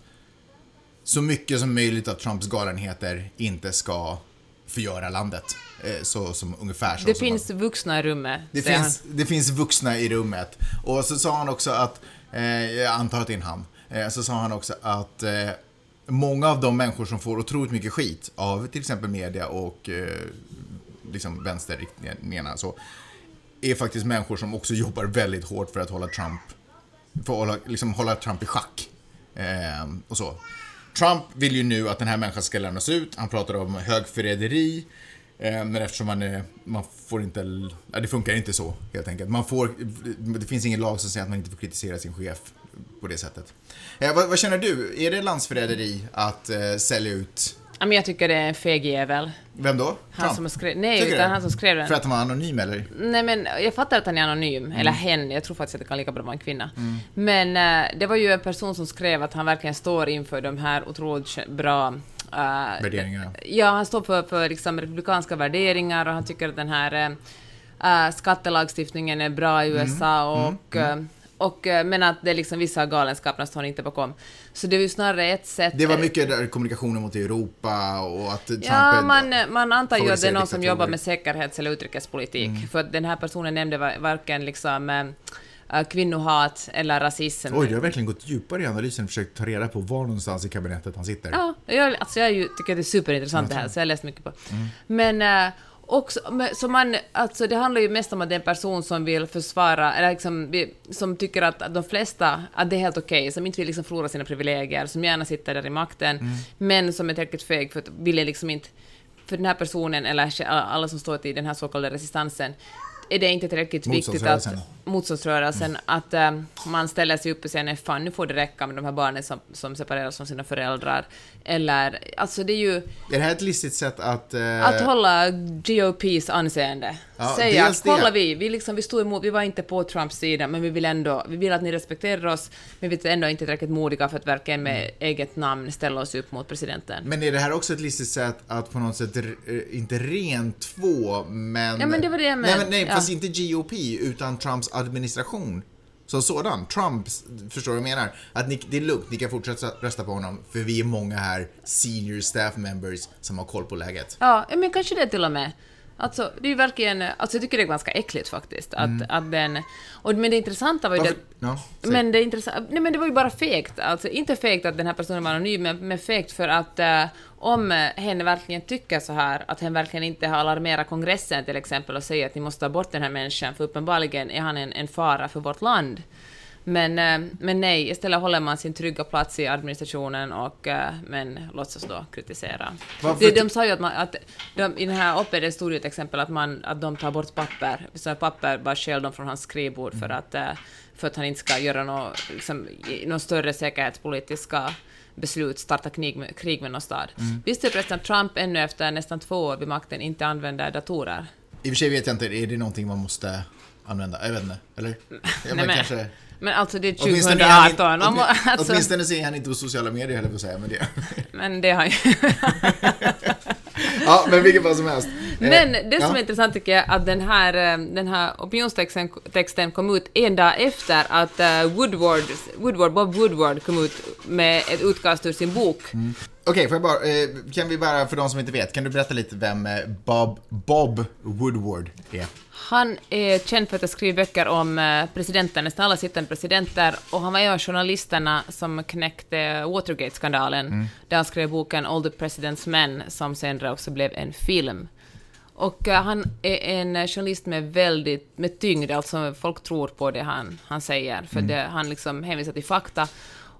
så mycket som möjligt av Trumps galenheter inte ska förgöra landet. Så som ungefär så Det finns vuxna i rummet, det finns, det finns vuxna i rummet. Och så sa han också att, eh, jag antar att det är en han, eh, så sa han också att eh, många av de människor som får otroligt mycket skit av till exempel media och liksom vänsterriktningarna så, är faktiskt människor som också jobbar väldigt hårt för att hålla Trump, för att hålla, liksom hålla Trump i schack. Eh, och så. Trump vill ju nu att den här människan ska lämnas ut. Han pratar om högförräderi. Eh, men eftersom man, är, man får inte, ja, det funkar inte så helt enkelt. Man får, det finns ingen lag som säger att man inte får kritisera sin chef på det sättet. Eh, vad, vad känner du? Är det landsförräderi att eh, sälja ut, men jag tycker det är en feg jävel. vem då? Han som skrev, nej, Tycker utan du? han som skrev den. För att han var anonym eller? Nej men jag fattar att han är anonym, Mm. eller hen, jag tror faktiskt att det kan lika bra vara en kvinna. Men eh, det var ju en person som skrev att han verkligen står inför de här otroligt bra eh, Värderingarna. Ja, han står för, för liksom republikanska värderingar och han tycker att den här eh, skattelagstiftningen är bra Mm. i USA och, eh, och eh, men att det är liksom vissa galenskaperna står han inte bakom. Så det är ju snarare ett sätt... Det var mycket där kommunikationen mot Europa och att Trump Ja, man, man antar ju att det är någon som jobbar med säkerhets eller utrikespolitik, för att den här personen nämnde va- varken liksom äh, kvinnohat eller rasism. Oj, du har verkligen gått djupare i analysen och försökt ta reda på var någonstans i kabinettet han sitter. Ja, jag, alltså jag ju, tycker det är superintressant det här, så jag har läst mycket på. Mm. Men äh, också, så man, alltså det handlar ju mest om att det är en person som vill försvara, eller liksom, som tycker att de flesta, att det är helt okej, som inte vill liksom förlora sina privilegier, som gärna sitter där i makten, Mm. men som är tillräckligt feg för att vilja liksom inte, för den här personen, eller alla som står i den här så kallade resistansen, är det inte tillräckligt viktigt att Motståndsrörelsen. motståndsrörelsen, att eh, man ställer sig upp och säger nej fan nu får det räcka med de här barnen som, som separeras från sina föräldrar. Eller, alltså det är ju Är det här ett listigt sätt att... eh, att hålla GOPs anseende. Ja, Säga att kolla vi, vi, liksom, vi stod emot, vi var inte på Trumps sida, men vi vill ändå, vi vill att ni respekterar oss, men vi är ändå inte tillräckligt modiga för att verkligen med Mm. eget namn ställa oss upp mot presidenten. Men är det här också ett listigt sätt att på något sätt, eh, inte rent två, men... Ja, men det var det jag Nej, menade. men, nej Ja. Alltså inte GOP, utan Trumps administration. Som sådan. Trumps, förstår du vad jag menar? Att ni, det är lugnt, ni kan fortsätta rösta på honom, för vi är många här senior staff members som har koll på läget. Ja, ja, men kanske det till och med. Alltså, det är ju verkligen, alltså jag tycker det är ganska äckligt faktiskt, att, att den... Och, men det intressanta var ju Mm. Varför? det... Säg. Men det, intressant, nej, men det var ju bara fegt. Alltså, inte fegt att den här personen var anonym, men, men fegt för att eh, om hen verkligen tycker så här, att hen verkligen inte har alarmerat kongressen till exempel och säger att ni måste ta bort den här människan, för uppenbarligen är han en, en fara för vårt land. Men, eh, men nej, istället håller man sin trygga plats i administrationen och eh, men låtsas då kritisera. De, de sa ju att, man, att de, i den här uppe det stod ju ett exempel att, man, att de tar bort papper, så papper bara stjäl dem från hans skrivbord för att, eh, för att han inte ska göra några liksom, några större säkerhetspolitiska beslut, starta krig med, krig med någon stad. Visste du förresten att Trump ännu efter nästan två år vid makten inte använder datorer? I och för sig vet jag inte, är det någonting man måste använda? Jag vet inte, eller? Ja, Nej, men- kanske... Men alltså det är Åtminstone är han 2018, inte, man må, åtmin- alltså, åtminstone så är han inte på sociala medier, jag på att säga. Men, det. men det har ju... ja, men vilket fall som helst. Eh, Men det som ja. är intressant tycker jag att den här, eh, den här opinionstexten texten kom ut en dag efter att eh, Woodward, Woodward, Bob Woodward kom ut med ett utkast ur sin bok. Okej, jag bara, eh, kan vi bara, för de som inte vet, kan du berätta lite vem Bob, Bob Woodward är? Han är känd för att ha skrivit böcker om eh, presidenter, nästan alla sittande presidenter, och han var en av journalisterna som knäckte Watergate-skandalen, där han skrev boken All the President's Men, som senare också blev en film. Och eh, han är en journalist med väldigt, med tyngd, alltså folk tror på det han, han säger, för det, han liksom hänvisar till fakta.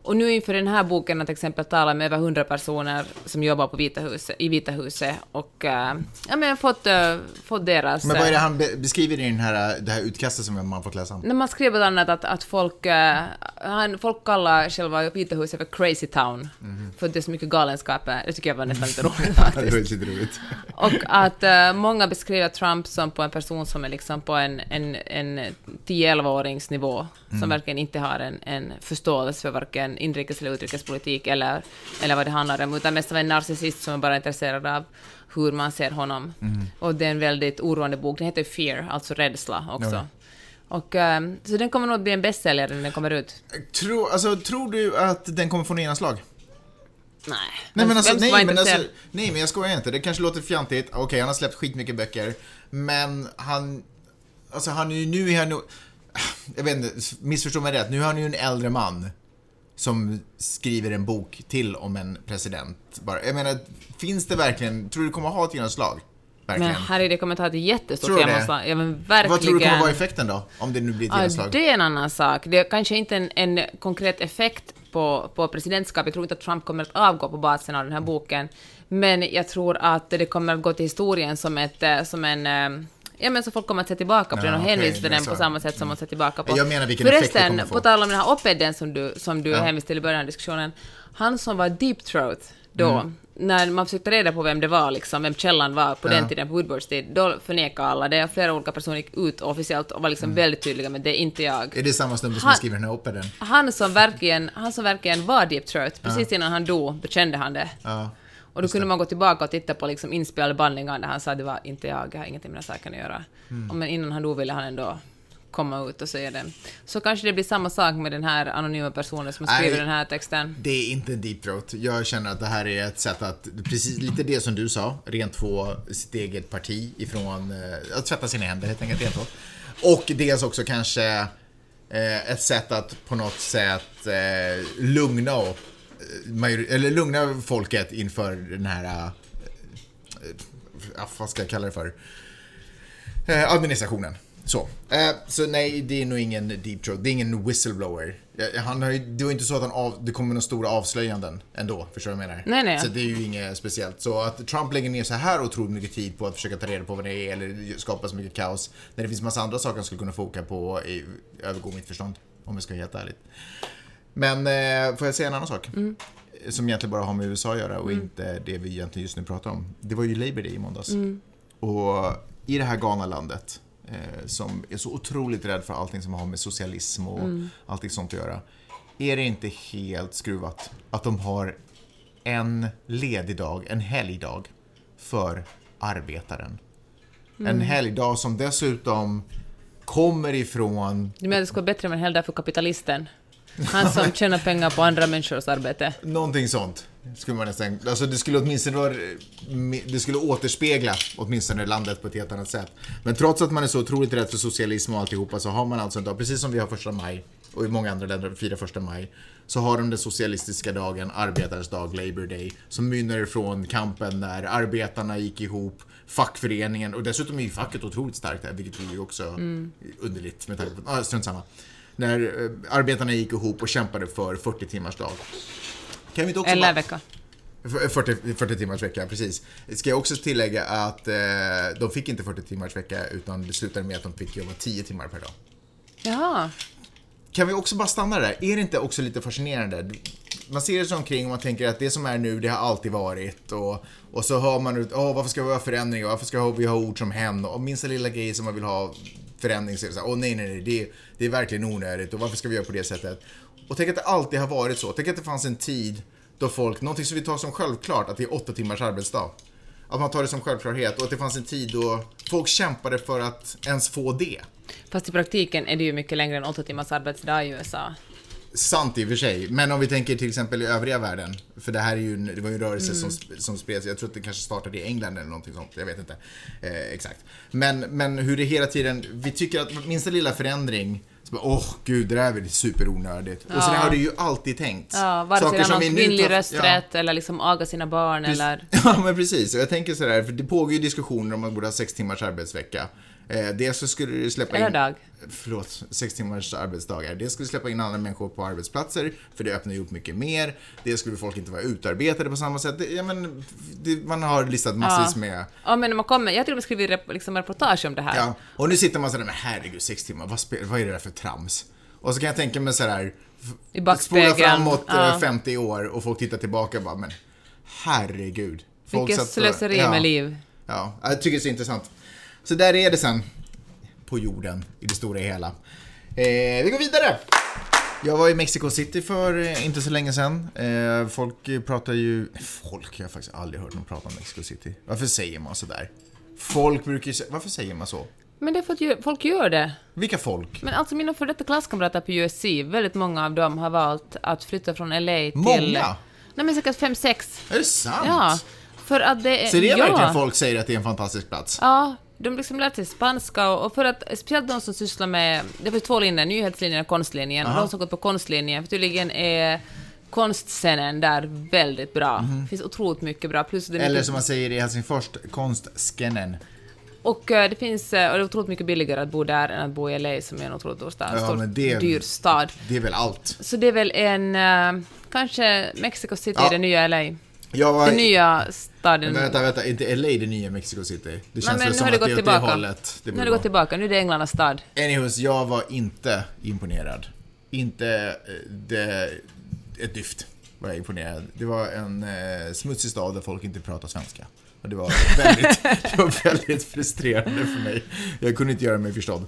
Och nu inför den här boken har till exempel talat med över 100 personer som jobbar på Vita huset, i Vita huset och eh, ja, men fått, eh, fått deras... Men vad är eh, det han be- beskriver i den här, det här utkastet som man fått läsa när man skrev bland annat att, att folk, eh, han, folk kallar själva Vita huset för Crazy Town, för att det är så mycket galenskaper. Det tycker jag var nästan lite roligt det var faktiskt. lite roligt. Och att eh, många beskriver Trump som på en person som är liksom på en, en, en 10-11-åringsnivå, som verkligen inte har en, en förståelse för varken varken inrikes eller utrikespolitik eller, eller vad det handlar om, utan mest av en narcissist som är bara intresserad av hur man ser honom. Mm. Och det är en väldigt oroande bok. Den heter Fear, alltså rädsla också. Ja. Och, ehm, så den kommer nog bli en bästsäljare när den kommer ut. Tro, alltså, tror du att den kommer få genomslag? Nej. Nej men, alltså, nej, men alltså, nej men jag skojar inte. Det kanske låter fjantigt. Okej, han har släppt skitmycket böcker. Men han, alltså han är ju, nu är han jag vet inte, missförstå mig rätt. Nu är han ju en äldre man. Som skriver en bok till om en president. Bara. Jag menar, finns det verkligen, tror du det kommer ha ett genomslag? Verkligen. Men herre, det kommer ta ett jättestort genomslag. Ja, men verkligen. Vad tror du kommer vara effekten då? Om det nu blir ett Ja, genomslag? det är en annan sak. Det är kanske inte en, en konkret effekt på, på presidentskap. Jag tror inte att Trump kommer att avgå på basen av den här boken. Men jag tror att det kommer att gå till historien som, ett, eh, som en... Ja men så folk kommer att se tillbaka på Ja, den och hänvisa till är den på samma sätt som man ser tillbaka på. Jag menar vilken effekt det Förresten, få. på tal om den här opeden som du, som du Ja. hänvisade till i början av diskussionen. Han som var deep throat då, Mm. när man försökte reda på vem det var, liksom, vem källan var på Ja. den tiden, på Woodwards tid, då förnekade alla det. Flera olika personer gick ut officiellt och var liksom väldigt tydliga med det är inte jag. Är det samma snubbe som skriver den här opeden? Han som verkligen, han som verkligen var deep throat, precis innan han dog bekände han det. Och då kunde man gå tillbaka och titta på liksom inspelade bandningar där han sa det var inte jag, jag har ingenting med den saken att göra. Mm. Men innan han dog ville han ändå komma ut och säga det. Så kanske det blir samma sak med den här anonyma personen som skriver Nej. den här texten. Det är inte en deep throat. Jag känner att det här är ett sätt att, precis lite det som du sa, rent få sitt eget parti ifrån, eh, att tvätta sina händer helt enkelt, så. Och dels också kanske eh, ett sätt att på något sätt eh, lugna, major- eller lugna folket inför den här, eh, vad ska jag kalla det för, eh, administrationen. Så. Så nej, det är nog ingen deep throat. Det är ingen whistleblower. Han har ju, det var inte så att han av, det kommer några stora avslöjanden ändå, förstår du vad jag menar? Nej, nej. Så det är ju inget speciellt. Så att Trump lägger ner så här otroligt mycket tid på att försöka ta reda på vad det är eller skapa så mycket kaos, när det finns massa andra saker han skulle kunna foka på, övergår mitt förstånd. Om jag ska vara helt ärligt. Men eh, får jag säga en annan sak? Som egentligen bara har med USA att göra och inte det vi egentligen just nu pratar om. Det var ju Labor Day i måndags. Och i det här Ghana-landet eh, som är så otroligt rädd för allting som har med socialism och allting sånt att göra. Är det inte helt skruvat att de har en ledig dag, en helgdag för arbetaren? En helgdag som dessutom kommer ifrån Du menar att det skulle vara bättre med en hel dag för kapitalisten? Han som tjänar pengar på andra människors arbete. Någonting sånt. Skulle man nästan, alltså det skulle åtminstone vara, det skulle återspegla åtminstone landet på ett helt annat sätt. Men trots att man är så otroligt rädd för socialism och alltihopa så har man alltså en dag, precis som vi har första maj och i många andra länder firar första maj, så har de den socialistiska dagen, arbetarens dag, Labor Day, som mynnar ifrån kampen när arbetarna gick ihop, fackföreningen och dessutom är ju facket otroligt starkt här, vilket är ju också underligt med tanke på, ah, strunt samma. När eh, arbetarna gick ihop och kämpade för 40 timmars dag. Kan vi inte också Eller bara- vecka. F- 40, 40 timmars vecka, precis. Ska jag också tillägga att eh, de fick inte 40 timmars vecka utan det slutade med att de fick jobba 10 timmar per dag. Jaha. Kan vi också bara stanna där? Är det inte också lite fascinerande? Man ser sig omkring och man tänker att det som är nu, det har alltid varit. Och, och så hör man ut, åh varför ska vi ha förändring? Varför ska vi ha ord som hen? Och minsta lilla grej som man vill ha förändring så är det så här, åh nej nej nej, det, det är verkligen onödigt och varför ska vi göra på det sättet? Och tänk att det alltid har varit så. Tänk att det fanns en tid då folk, någonting som vi tar som självklart, att det är åtta timmars arbetsdag. Att man tar det som självklarhet och att det fanns en tid då folk kämpade för att ens få det. Fast i praktiken är det ju mycket längre än åtta timmars arbetsdag i USA. Sant i och för sig, men om vi tänker till exempel i övriga världen. För det här är ju, en- det var ju en rörelse som, sp- som spreds, jag tror att det kanske startade i England eller någonting sånt, jag vet inte eh, exakt. Men, men hur det hela tiden, vi tycker att minsta lilla förändring, åh gud, det där är väl superonödigt. Och så Ja. där har det ju alltid tänkt. Ja, vare sig Saker det som är någon kvinnlig tar- ja. rösträtt eller liksom aga sina barn eller... Ja, men precis. Och jag tänker sådär, för det pågår ju diskussioner om man borde ha sex timmars arbetsvecka. Eh, dels så skulle det släppa Eller in... dag. Förlåt, sex timmars arbetsdagar. Dels skulle släppa in andra människor på arbetsplatser, för det öppnar ju upp mycket mer. Dels skulle folk inte vara utarbetade på samma sätt. Det, ja, men, det, man har listat massvis med... Ja, men när man kommer... Jag till och med skrivit rep- liksom reportage om det här. Ja, och nu sitter man sådär, men herregud, sex timmar, vad, spel, vad är det där för trams? Och så kan jag tänka mig sådär, I backspegeln. spola framåt eh, Ja. 50 år och folk tittar tillbaka och bara, men herregud. Folk Vilket slöseri ja. med liv. Ja, jag tycker det är så intressant. Så där är det sen. På jorden, i det stora hela. Eh, vi går vidare. Jag var i Mexico City för eh, inte så länge sedan. Eh, folk pratar ju... Folk, jag har faktiskt aldrig hört någon prata om Mexico City. Varför säger man sådär? Folk brukar ju säga... Varför säger man så? Men det är för att folk gör det. Vilka folk? Men alltså mina före detta klasskamrater på USC, väldigt många av dem har valt att flytta från LA till... Många? Nej men säkert fem, sex. Är det sant? Ja. För att det är... Så det är ja. verkligen folk säger att det är en fantastisk plats? Ja, de liksom lärt sig spanska och, för att speciellt de som sysslar med, det finns två linjer, nyhetslinjen och konstlinjen, och Aha. de som gått på konstlinjen, för tydligen är konstscenen där väldigt bra. Det finns otroligt mycket bra, plus det är. Eller mycket, som man säger i Helsingfors, konstskennen. och eh, det finns, eh, och det är otroligt mycket billigare att bo där än att bo i LA som är en otroligt stor stad, Ja, men det- dyr stad. Det är väl allt? Så det är väl en, eh, kanske Mexico City Ja. är det nya LA. Jag var... Den nya staden. Men vänta, vänta, inte LA det nya Mexico City? Det Nej, känns men väl som det att det gått är åt det tillbaka. hållet. Det Nu har det gått tillbaka, nu är det Änglarnas stad. Anyways, jag var inte imponerad. Inte eh, det, ett dyft var jag imponerad. Det var en eh, smutsig stad där folk inte pratar svenska. Och det var väldigt, det var väldigt frustrerande för mig. Jag kunde inte göra mig förstådd.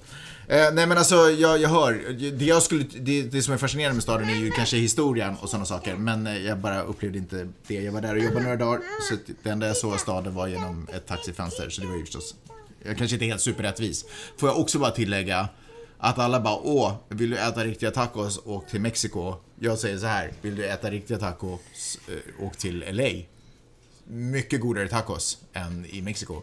Eh, nej men alltså, jag, jag hör. Det, jag skulle, det, det som är fascinerande med staden är ju kanske historien och sådana saker. Men eh, jag bara upplevde inte det. Jag var där och jobbade några dagar. Så det enda jag såg av staden var genom ett taxifönster. Så det var ju förstås, jag kanske inte är helt superrättvis. Får jag också bara tillägga att alla bara åh, vill du äta riktiga tacos, åk till Mexiko. Jag säger så här, vill du äta riktiga tacos, eh, åk till LA. Mycket godare tacos än i Mexiko.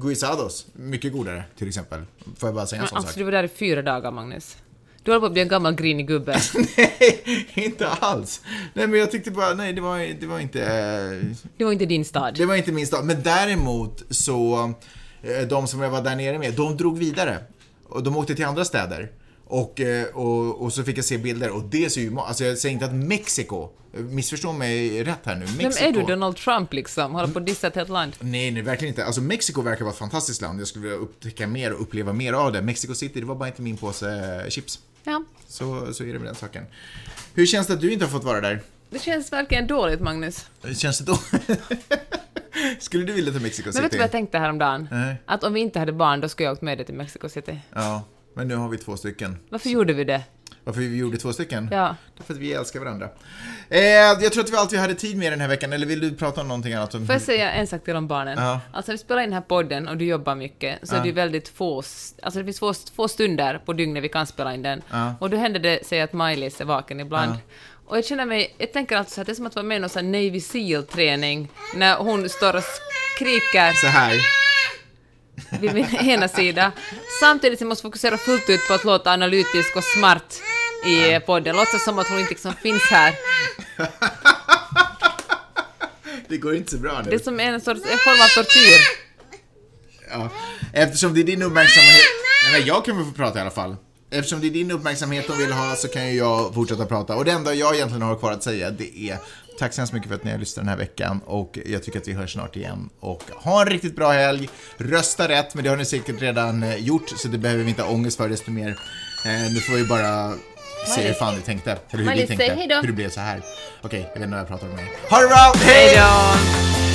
Guisados, mycket godare till exempel. Får jag bara säga en sån alltså sak? du var där i fyra dagar, Magnus. Du håller på att bli en gammal grinig gubbe. Nej, inte alls. Nej men jag tyckte bara, nej det var, det var inte... eh, Det var inte din stad. Det var inte min stad. Men däremot så, eh, de som jag var där nere med, de drog vidare. Och de åkte till andra städer. Och, eh, och, och så fick jag se bilder och det ser ju, alltså jag säger inte att Mexiko, missförstå mig rätt här nu, Vem Mexiko. är du, Donald Trump liksom? Håller på att dissa ett helt land. Nej, nej, verkligen inte. Alltså Mexiko verkar vara ett fantastiskt land. Jag skulle vilja upptäcka mer och uppleva mer av det. Mexico City, det var bara inte min påse eh, chips. Ja. Så, så är det med den saken. Hur känns det att du inte har fått vara där? Det känns verkligen dåligt, Magnus. Känns det då? Skulle du vilja till Mexico City? Men vet du vad jag tänkte häromdagen? Nej. Att om vi inte hade barn, då skulle jag åkt med dig till Mexico City. Ja, men nu har vi två stycken. Varför gjorde vi det? Varför vi gjorde två stycken? Ja. Därför att vi älskar varandra. Eh, jag tror att vi alltid hade tid med den här veckan, eller vill du prata om någonting annat? Om... Får jag säga en sak till om barnen? Ja. Alltså vi spelar in den här podden och du jobbar mycket, så Ja. är det ju väldigt få, alltså det finns få, få stunder på dygnet vi kan spela in den. Ja. Och då händer det sig att Maj-Lis är vaken ibland. Ja. Och jag känner mig, jag tänker alltså så att det är som att vara med i någon sån här Navy Seal-träning, när hon står och skriker Så här. vid min ena sida, samtidigt som jag måste fokusera fullt ut på att låta analytisk och smart i podden, låtsas som att hon inte liksom finns här. Det går inte så bra nu. Det är som en, sorts, en form av tortyr. Ja. Eftersom det är din uppmärksamhet... Nej, men jag kan väl få prata i alla fall. Eftersom det är din uppmärksamhet de vill ha så kan ju jag fortsätta prata. Och det enda jag egentligen har kvar att säga det är tack så hemskt mycket för att ni har lyssnat den här veckan och jag tycker att vi hörs snart igen. Och ha en riktigt bra helg. Rösta rätt, men det har ni säkert redan eh, gjort så det behöver vi inte ha ångest för desto mer. Eh, nu får vi bara se hur fan ni tänkte. Eller hur vi Maj-Lis, tänkte. Hur det blev så här. Okej, jag vet inte vad jag pratar om. mer. Ha det bra! Hej då!